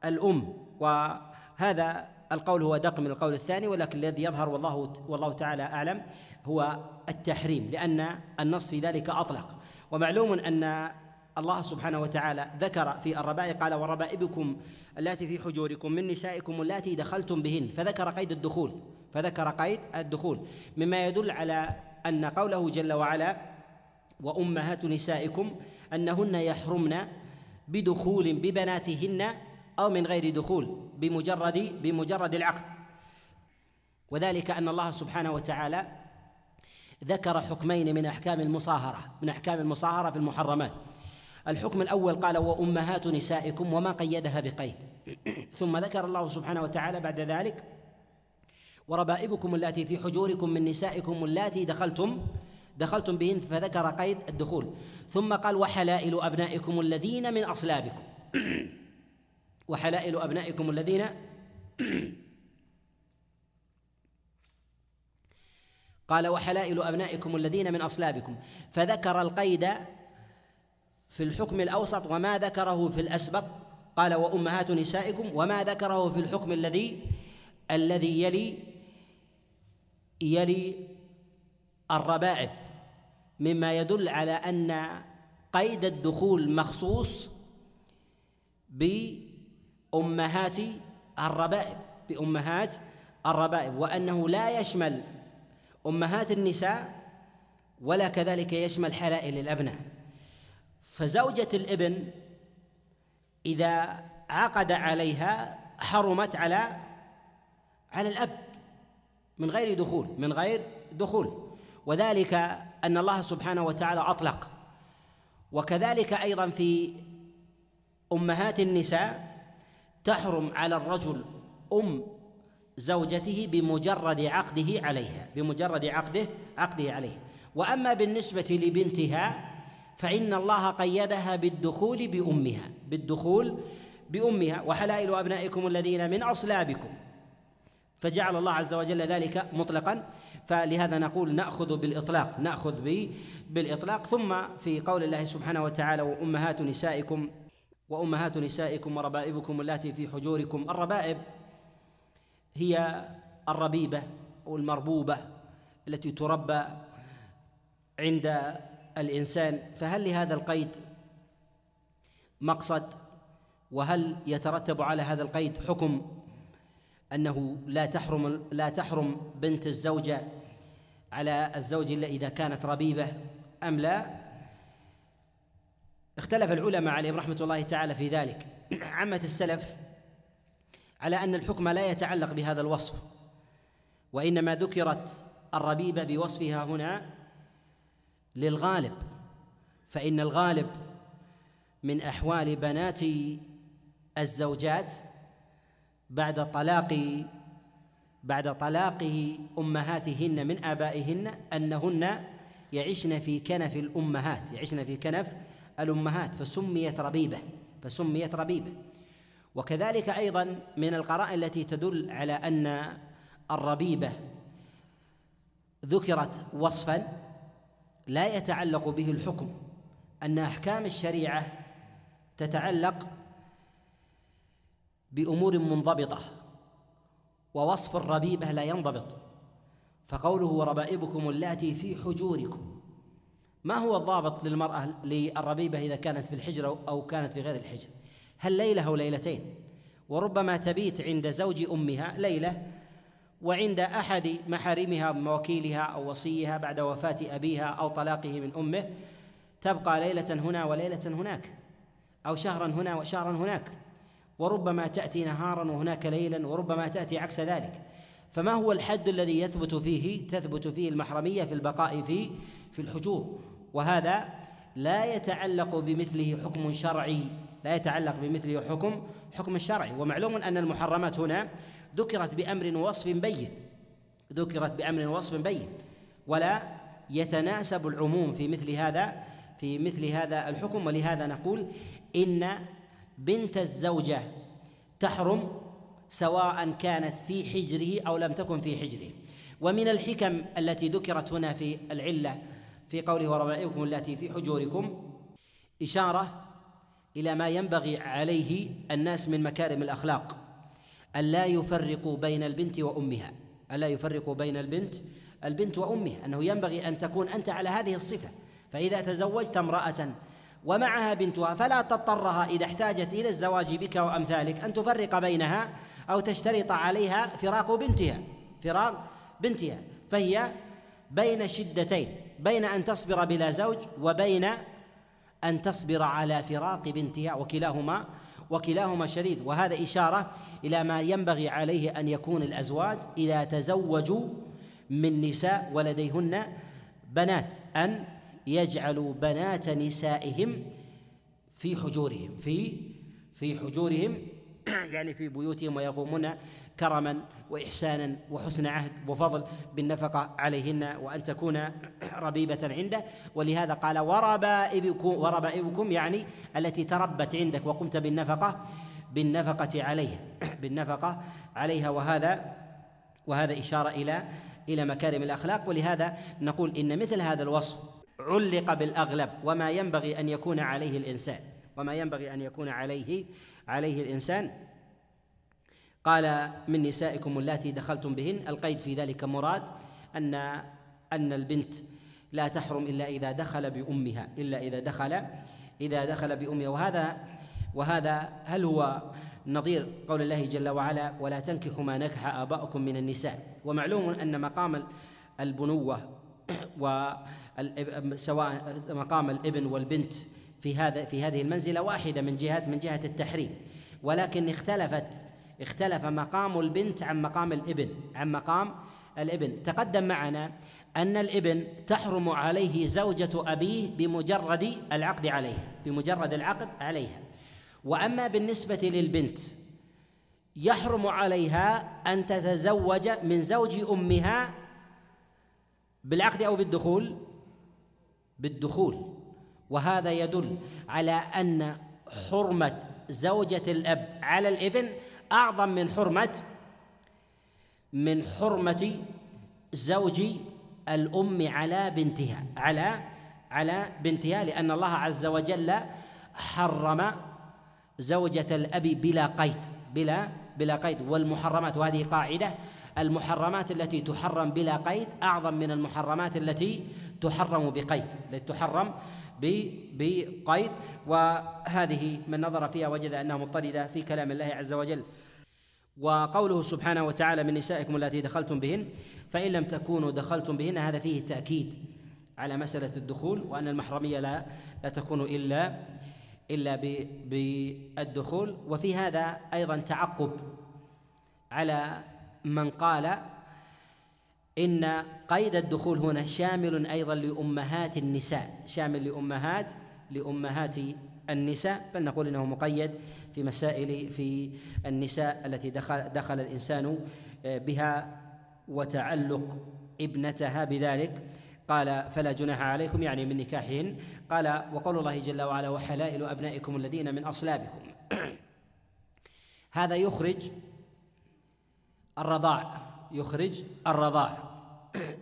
Speaker 1: الأم. وهذا القول هو دق من القول الثاني ولكن الذي يظهر والله والله تعالى أعلم هو التحريم لأن النص في ذلك أطلق. ومعلوم أن الله سبحانه وتعالى ذكر في الربائع قال وربائبكم اللاتي في حجوركم من نسائكم اللاتي دخلتم بهن. فذكر قيد الدخول فذكر قيد الدخول مما يدل على أن قوله جل وعلا وأمهات نسائكم أنهن يحرمن بدخول ببناتهن أو من غير دخول بمجرد بمجرد العقد. وذلك أن الله سبحانه وتعالى ذكر حكمين من أحكام المصاهرة من أحكام المصاهرة في المحرمات. الحكم الأول قال وأمهات نسائكم وما قيدها بقيد. ثم ذكر الله سبحانه وتعالى بعد ذلك وربائبكم اللاتي في حجوركم من نسائكم اللاتي دخلتم دخلتم بهن فذكر قيد الدخول. ثم قال وحلائل أبنائكم الذين من أصلابكم. وحلائل أبنائكم الذين قال وحلائل أبنائكم الذين من أصلابكم. فذكر القيد في الحكم الأوسط وما ذكره في الأسبق؟ قال وأمهات نسائكم وما ذكره في الحكم الذي الذي يلي يلي الربائب. مما يدل على أن قيد الدخول مخصوص بأمهات الربائب بأمهات الربائب وأنه لا يشمل أمهات النساء ولا كذلك يشمل حلائل الأبناء. فزوجة الإبن إذا عقد عليها حرمت على على الأب من غير دخول من غير دخول. وذلك أن الله سبحانه وتعالى أطلق. وكذلك أيضا في أمهات النساء تحرم على الرجل أم زوجته بمجرد عقده عليها بمجرد عقده عقده عليها. وأما بالنسبة لبنتها فإن الله قيدها بالدخول بأمها بالدخول بأمها. وحلائل أبنائكم الذين من أصلابكم. فجعل الله عز وجل ذلك مطلقا. فلهذا نقول نأخذ بالإطلاق نأخذ به بالإطلاق. ثم في قول الله سبحانه وتعالى وأمهات نسائكم وأمهات نسائكم وربائبكم اللاتي في حجوركم. الربائب هي الربيبة والمربوبة التي تربى عند الإنسان فهل لهذا القيد مقصد؟ وهل يترتب على هذا القيد حكم أنه لا تحرم لا تحرم بنت الزوجة على الزوج إلا إذا كانت ربيبة أم لا؟ اختلف العلماء عليهم رحمة الله تعالى في ذلك. عامة السلف على أن الحكم لا يتعلق بهذا الوصف وإنما ذكرت الربيبة بوصفها هنا للغالب فإن الغالب من أحوال بنات الزوجات بعد طلاق بعد طلاقه أمهاتهن من آبائهن أنهن يعشن في كنف الأمهات يعشن في كنف الأمهات فسميت ربيبة فسميت ربيبة. وكذلك أيضا من القرائن التي تدل على أن الربيبة ذكرت وصفا لا يتعلق به الحكم أن أحكام الشريعة تتعلق بأمور منضبطة ووصف الربيبه لا ينضبط فقوله وربائبكم اللاتي في حجوركم ما هو الضابط للمرأة للربيبة إذا كانت في الحجر أو كانت في غير الحجر؟ هل ليلة أو ليلتين؟ وربما تبيت عند زوج أمها ليلة وعند أحد محارمها موكيلها أو وصيها بعد وفاة أبيها أو طلاقه من أمه تبقى ليلة هنا وليلة هناك أو شهرا هنا وشهرا هناك. وربما تأتي نهارا وهناك ليلا وربما تأتي عكس ذلك. فما هو الحد الذي يثبت فيه تثبت فيه المحرمية في البقاء في في الحجور؟ وهذا لا يتعلق بمثله حكم شرعي لا يتعلق بمثله حكم حكم الشرعي ومعلوم أن المحرمات هنا ذكرت بأمر وصف بين. ذكرت بأمر وصف بين. ولا يتناسب العموم في مثل هذا في مثل هذا الحكم. ولهذا نقول إن بنت الزوجة تحرم سواء كانت في حجره أو لم تكن في حجره. ومن الحكم التي ذكرت هنا في العلة في قوله وربائبكم التي في حجوركم إشارة إلى ما ينبغي عليه الناس من مكارم الأخلاق. ألا يفرقوا بين البنت وأمها. ألا يفرقوا بين البنت البنت وأمها أنه ينبغي أن تكون أنت على هذه الصفة. فإذا تزوجت امرأة ومعها بنتها فلا تضطرها إذا احتاجت إلى الزواج بك وأمثالك أن تفرق بينها أو تشترط عليها فراق بنتها. فراق بنتها. فهي بين شدتين بين أن تصبر بلا زوج وبين أن تصبر على فراق بنتها وكلاهما وكلاهما شديد. وهذا إشارة إلى ما ينبغي عليه أن يكون الأزواج إذا تزوجوا من نساء ولديهن بنات أن يجعلوا بنات نسائهم في حجورهم في في حجورهم يعني في بيوتهم ويقومون كرما وإحسانا وحسن عهد وفضل بالنفقة عليهن وأن تكون ربيبة عنده. ولهذا قال وربائبكم وربائبكم يعني التي تربت عندك وقمت بالنفقه بالنفقة عليها. بالنفقة عليها. وهذا وهذا إشارة إلى إلى مكارم الأخلاق. ولهذا نقول إن مثل هذا الوصف علق بالأغلب. وما ينبغي أن يكون عليه الإنسان. وما ينبغي أن يكون عليه عليه الإنسان قال من نسائكم اللاتي دخلتم بهن القيد في ذلك مراد ان أن البنت لا تحرم إلا إذا دخل بأمها إلا إذا دخل إذا دخل بأمها. وهذا وهذا هل هو نظير قول الله جل وعلا ولا تنكحوا ما نكح آباؤكم من النساء؟ ومعلوم أن مقام البنوة وسواء مقام الإبن والبنت في هذا في هذه المنزلة واحدة من جهة من جهة التحريم ولكن اختلفت اختلف مقام البنت عن مقام الابن عن مقام الابن. تقدم معنا أن الابن تحرم عليه زوجة أبيه بمجرد العقد عليها بمجرد العقد عليها. وأما بالنسبة للبنت يحرم عليها أن تتزوج من زوج أمها بالعقد أو بالدخول؟ بالدخول. وهذا يدل على أن حرمة زوجة الأب على الإبن أعظم من حرمة من حرمة زوج الأم على بنتها على على بنتها لأن الله عز وجل حرم زوجة الأب بلا قيد بلا بلا قيد. والمحرمات وهذه قاعدة المحرمات التي تحرم بلا قيد أعظم من المحرمات التي تحرم بقيد التي تحرم بقيد. وهذه من نظر فيها وجد أنها مضطردة في كلام الله عز وجل. وقوله سبحانه وتعالى من نسائكم التي دخلتم بهن فإن لم تكونوا دخلتم بهن هذا فيه تأكيد على مسألة الدخول وأن المحرمية لا لا تكون إلا إلا بالدخول. وفي هذا أيضا تعقب على من قال إن قيد الدخول هنا شامل أيضا لأمهات النساء شامل لأمهات لأمهات النساء بل نقول إنه مقيد في مسائل في النساء التي دخل دخل الإنسان بها وتعلق ابنتها بذلك. قال فلا جناح عليكم يعني من نكاحهن. قال وقول الله جل وعلا وحلائل أبنائكم الذين من أصلابكم. هذا يخرج الرضاع يخرج الرضاع.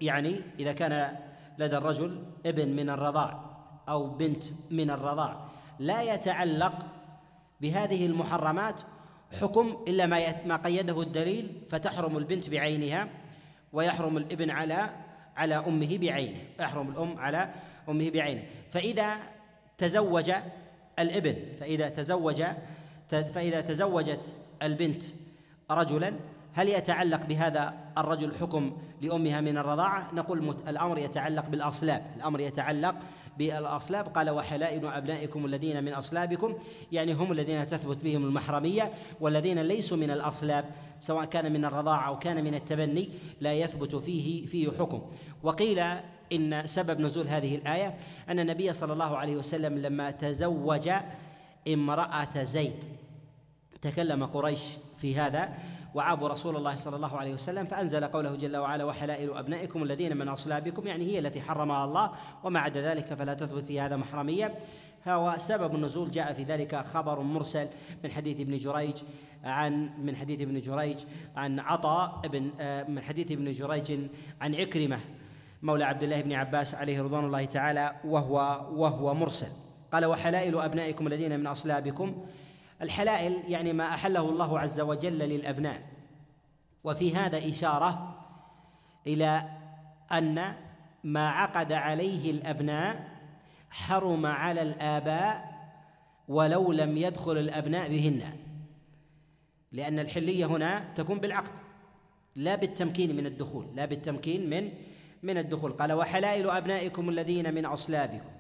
Speaker 1: يعني إذا كان لدى الرجل ابن من الرضاع أو بنت من الرضاع لا يتعلق بهذه المحرمات حكم إلا ما ما قيده الدليل فتحرم البنت بعينها ويحرم الابن على على أمه بعينه يحرم الأم على أمه بعينه. فإذا تزوج الابن فإذا تزوج فإذا تزوجت البنت رجلا هل يتعلق بهذا الرجل حكم لأمها من الرضاعة نقول الأمر يتعلق بالأصلاب الأمر يتعلق بالأصلاب. قال وحلائل أبنائكم الذين من أصلابكم. يعني هم الذين تثبت بهم المحرمية والذين ليسوا من الأصلاب سواء كان من الرضاعة أو كان من التبني لا يثبت فيه فيه حكم. وقيل إن سبب نزول هذه الآية أن النبي صلى الله عليه وسلم لما تزوج امرأة زيد تكلم قريش في هذا. وعابوا رسول الله صلى الله عليه وسلم فأنزل قوله جل وعلا وحلائل أبنائكم الذين من أصلابكم يعني هي التي حرمها الله وما عدا ذلك فلا تثبت في هذا محرمية. هو سبب النزول جاء في ذلك خبر مرسل من حديث ابن جريج عن من حديث ابن جريج عن عطاء بن من حديث ابن جريج عن عكرمة مولى عبد الله بن عباس عليه رضوان الله تعالى وهو وهو مرسل. قال وحلائل أبنائكم الذين من اصلابكم الحلائل يعني ما أحله الله عز وجل للأبناء. وفي هذا إشارة إلى أن ما عقد عليه الأبناء حرم على الآباء ولو لم يدخل الأبناء بهن. لأن الحلية هنا تكون بالعقد لا بالتمكين من الدخول لا بالتمكين من من الدخول. قال وحلائل أبنائكم الذين من أصلابكم.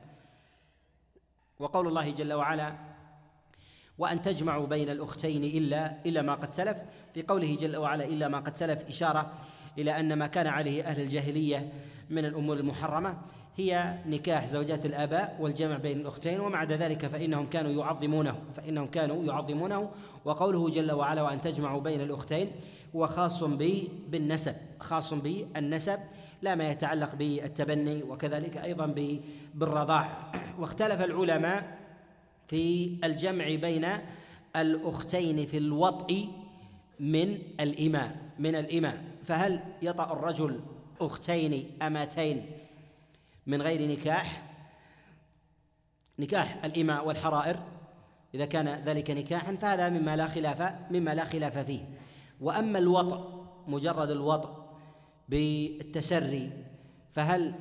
Speaker 1: وقول الله جل وعلا وأن تجمعوا بين الأختين إلا إلا ما قد سلف. في قوله جل وعلا إلا ما قد سلف إشارة إلى أن ما كان عليه أهل الجاهلية من الأمور المحرمة هي نكاح زوجات الآباء والجمع بين الأختين ومع ذلك فإنهم كانوا يعظمونه فإنهم كانوا يعظمونه. وقوله جل وعلا وأن تجمعوا بين الأختين هو خاص بالنسب خاص بالنسب لا ما يتعلق بالتبني وكذلك أيضا بالرضاع. واختلف العلماء في الجمع بين الأختين في الوطء من الإماء من الإماء. فهل يطأ الرجل أختين أمتين من غير نكاح؟ نكاح الإماء والحرائر إذا كان ذلك نكاحا فهذا مما لا خلاف مما لا خلاف فيه. وأما الوطء مجرد الوطء بالتسري فهل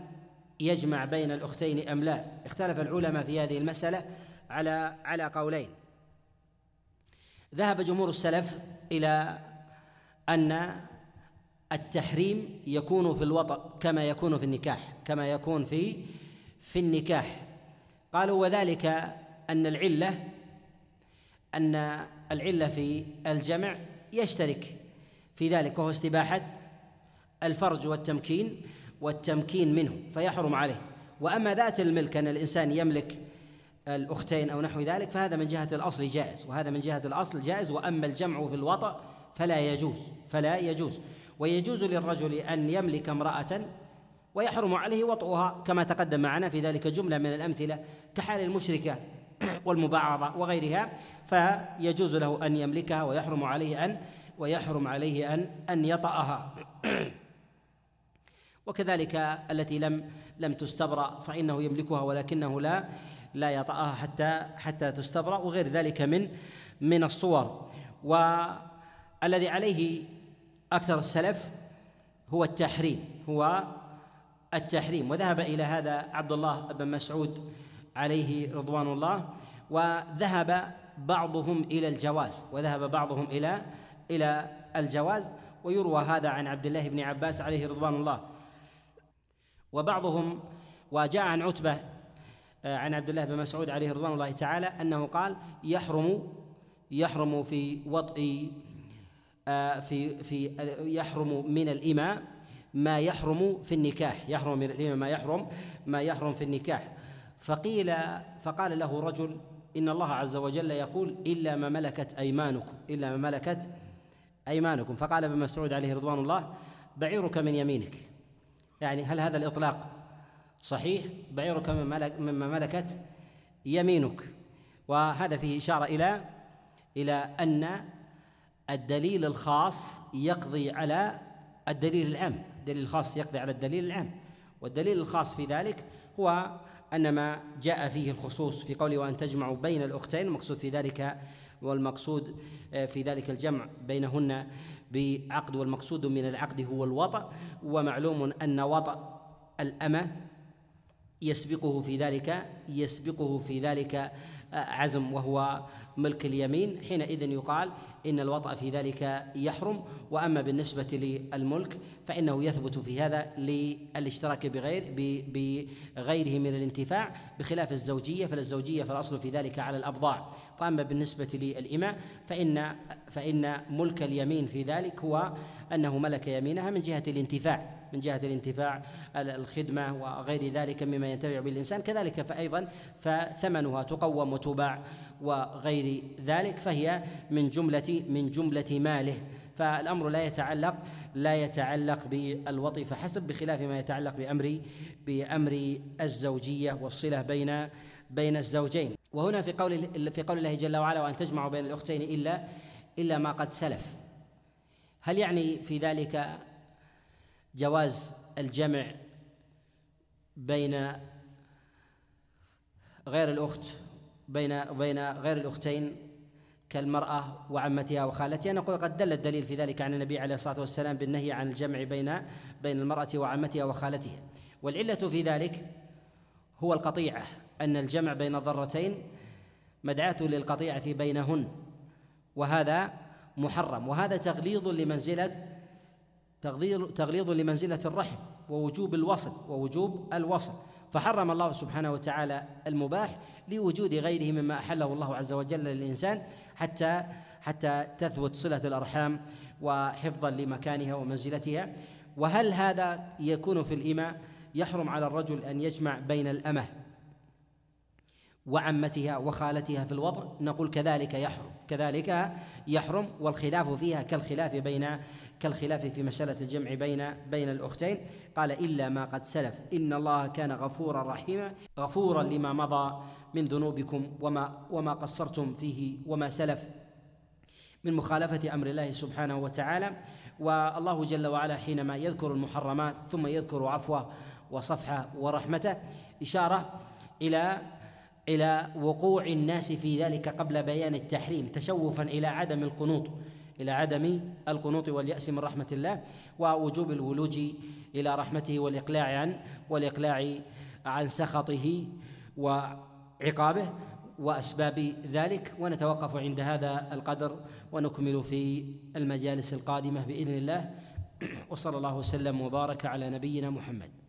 Speaker 1: يجمع بين الأختين أم لا؟ اختلف العلماء في هذه المسألة. على على قولين. ذهب جمهور السلف إلى أن التحريم يكون في الوطأ كما يكون في النكاح كما يكون في في النكاح. قالوا وذلك أن العلة أن العلة في الجمع يشترك في ذلك وهو استباحة الفرج والتمكين والتمكين منه فيحرم عليه. وأما ذات الملك أن الإنسان يملك الأختين أو نحو ذلك فهذا من جهة الأصل جائز وهذا من جهة الأصل جائز وأما الجمع في الوطأ فلا يجوز فلا يجوز ويجوز للرجل أن يملك امرأة ويحرم عليه وطئها كما تقدم معنا في ذلك جملة من الأمثلة كحال المشركة والمبعضه وغيرها فيجوز له أن يملكها ويحرم عليه أن ويحرم عليه أن أن يطأها. وكذلك التي لم لم تستبرأ فإنه يملكها ولكنه لا لا يطأها حتى حتى تستبرأ وغير ذلك من من الصور. والذي عليه أكثر السلف هو التحريم هو التحريم. وذهب إلى هذا عبد الله بن مسعود عليه رضوان الله وذهب بعضهم إلى الجواز وذهب بعضهم إلى إلى الجواز. ويروى هذا عن عبد الله بن عباس عليه رضوان الله. وبعضهم وجاء عن عتبة عن عبد الله بن مسعود عليه رضوان الله تعالى أنه قال يحرم يحرم في وطء آه، في في يحرم من الإماء ما يحرم في النكاح يحرم من الإماء ما يحرم ما يحرم في النكاح. فقيل فقال له رجل إن الله عز وجل يقول إلا ما ملكت أيمانكم إلا ما ملكت أيمانكم. فقال ابن مسعود عليه رضوان الله بعيرك من يمينك. يعني هل هذا الإطلاق صحيح بعيرك مما ملكت يمينك. وهذا فيه إشارة إلى إلى أن الدليل الخاص يقضي على الدليل العام الدليل الخاص يقضي على الدليل العام والدليل الخاص في ذلك هو أن ما جاء فيه الخصوص في قوله وأن تجمعوا بين الأختين المقصود في ذلك والمقصود في ذلك الجمع بينهن بعقد والمقصود من العقد هو الوطأ. ومعلوم أن وطأ الأمة يسبقه في ذلك يسبقه في ذلك عزم وهو ملك اليمين. حينئذ يقال إن الوطأ في ذلك يحرم وأما بالنسبة للملك فإنه يثبت في هذا للاشتراك بغير بغيره من الانتفاع بخلاف الزوجية فالزوجية فالأصل في ذلك على الأبضاع. وأما بالنسبة للإماء فإن فإن ملك اليمين في ذلك هو أنه ملك يمينها من جهة الانتفاع. من جهة الانتفاع الخدمة وغير ذلك مما ينتفع به الإنسان. كذلك فأيضا فثمنها تقوم وتباع وغير ذلك فهي من جملة من جملة ماله. فالأمر لا يتعلق لا يتعلق بالوطي فحسب بخلاف ما يتعلق بأمر بأمر الزوجية والصلة بين بين الزوجين. وهنا في قول في قول الله جل وعلا وأن تجمعوا بين الأختين إلا إلا ما قد سلف. هل يعني في ذلك جواز الجمع بين غير الأخت بين بين غير الأختين كالمرأة وعمتها وخالتها. نقول قد دل الدليل في ذلك عن النبي عليه الصلاة والسلام بالنهي عن الجمع بين بين المرأة وعمتها وخالتها. والعلة في ذلك هو القطيعة أن الجمع بين الضرتين مدعاة للقطيعة بينهن وهذا محرم. وهذا تغليظ لمنزلة تغليظ لمنزلة الرحم ووجوب الوصل ووجوب الوصل. فحرم الله سبحانه وتعالى المباح لوجود غيره مما أحله الله عز وجل للإنسان حتى حتى تثبت صلة الأرحام وحفظا لمكانها ومنزلتها. وهل هذا يكون في الإماء يحرم على الرجل أن يجمع بين الأمة وعمتها وخالتها في الوضع نقول كذلك يحرم. كذلك يحرم والخلاف فيها كالخلاف بين كالخلاف في مسألة الجمع بين بين الأختين. قال إلا ما قد سلف. إن الله كان غفورا رحيما غفورا لما مضى من ذنوبكم وما وما قصرتم فيه وما سلف من مخالفة أمر الله سبحانه وتعالى. والله جل وعلا حينما يذكر المحرمات ثم يذكر عفوه وصفحه ورحمته إشارة إلى إلى وقوع الناس في ذلك قبل بيان التحريم تشوفا إلى عدم القنوط. إلى عدم القنوط واليأس من رحمة الله ووجوب الولوج إلى رحمته والإقلاع عن والإقلاع عن سخطه وعقابه وأسباب ذلك. ونتوقف عند هذا القدر ونكمل في المجالس القادمة بإذن الله. وصلى الله وسلم وبارك على نبينا محمد.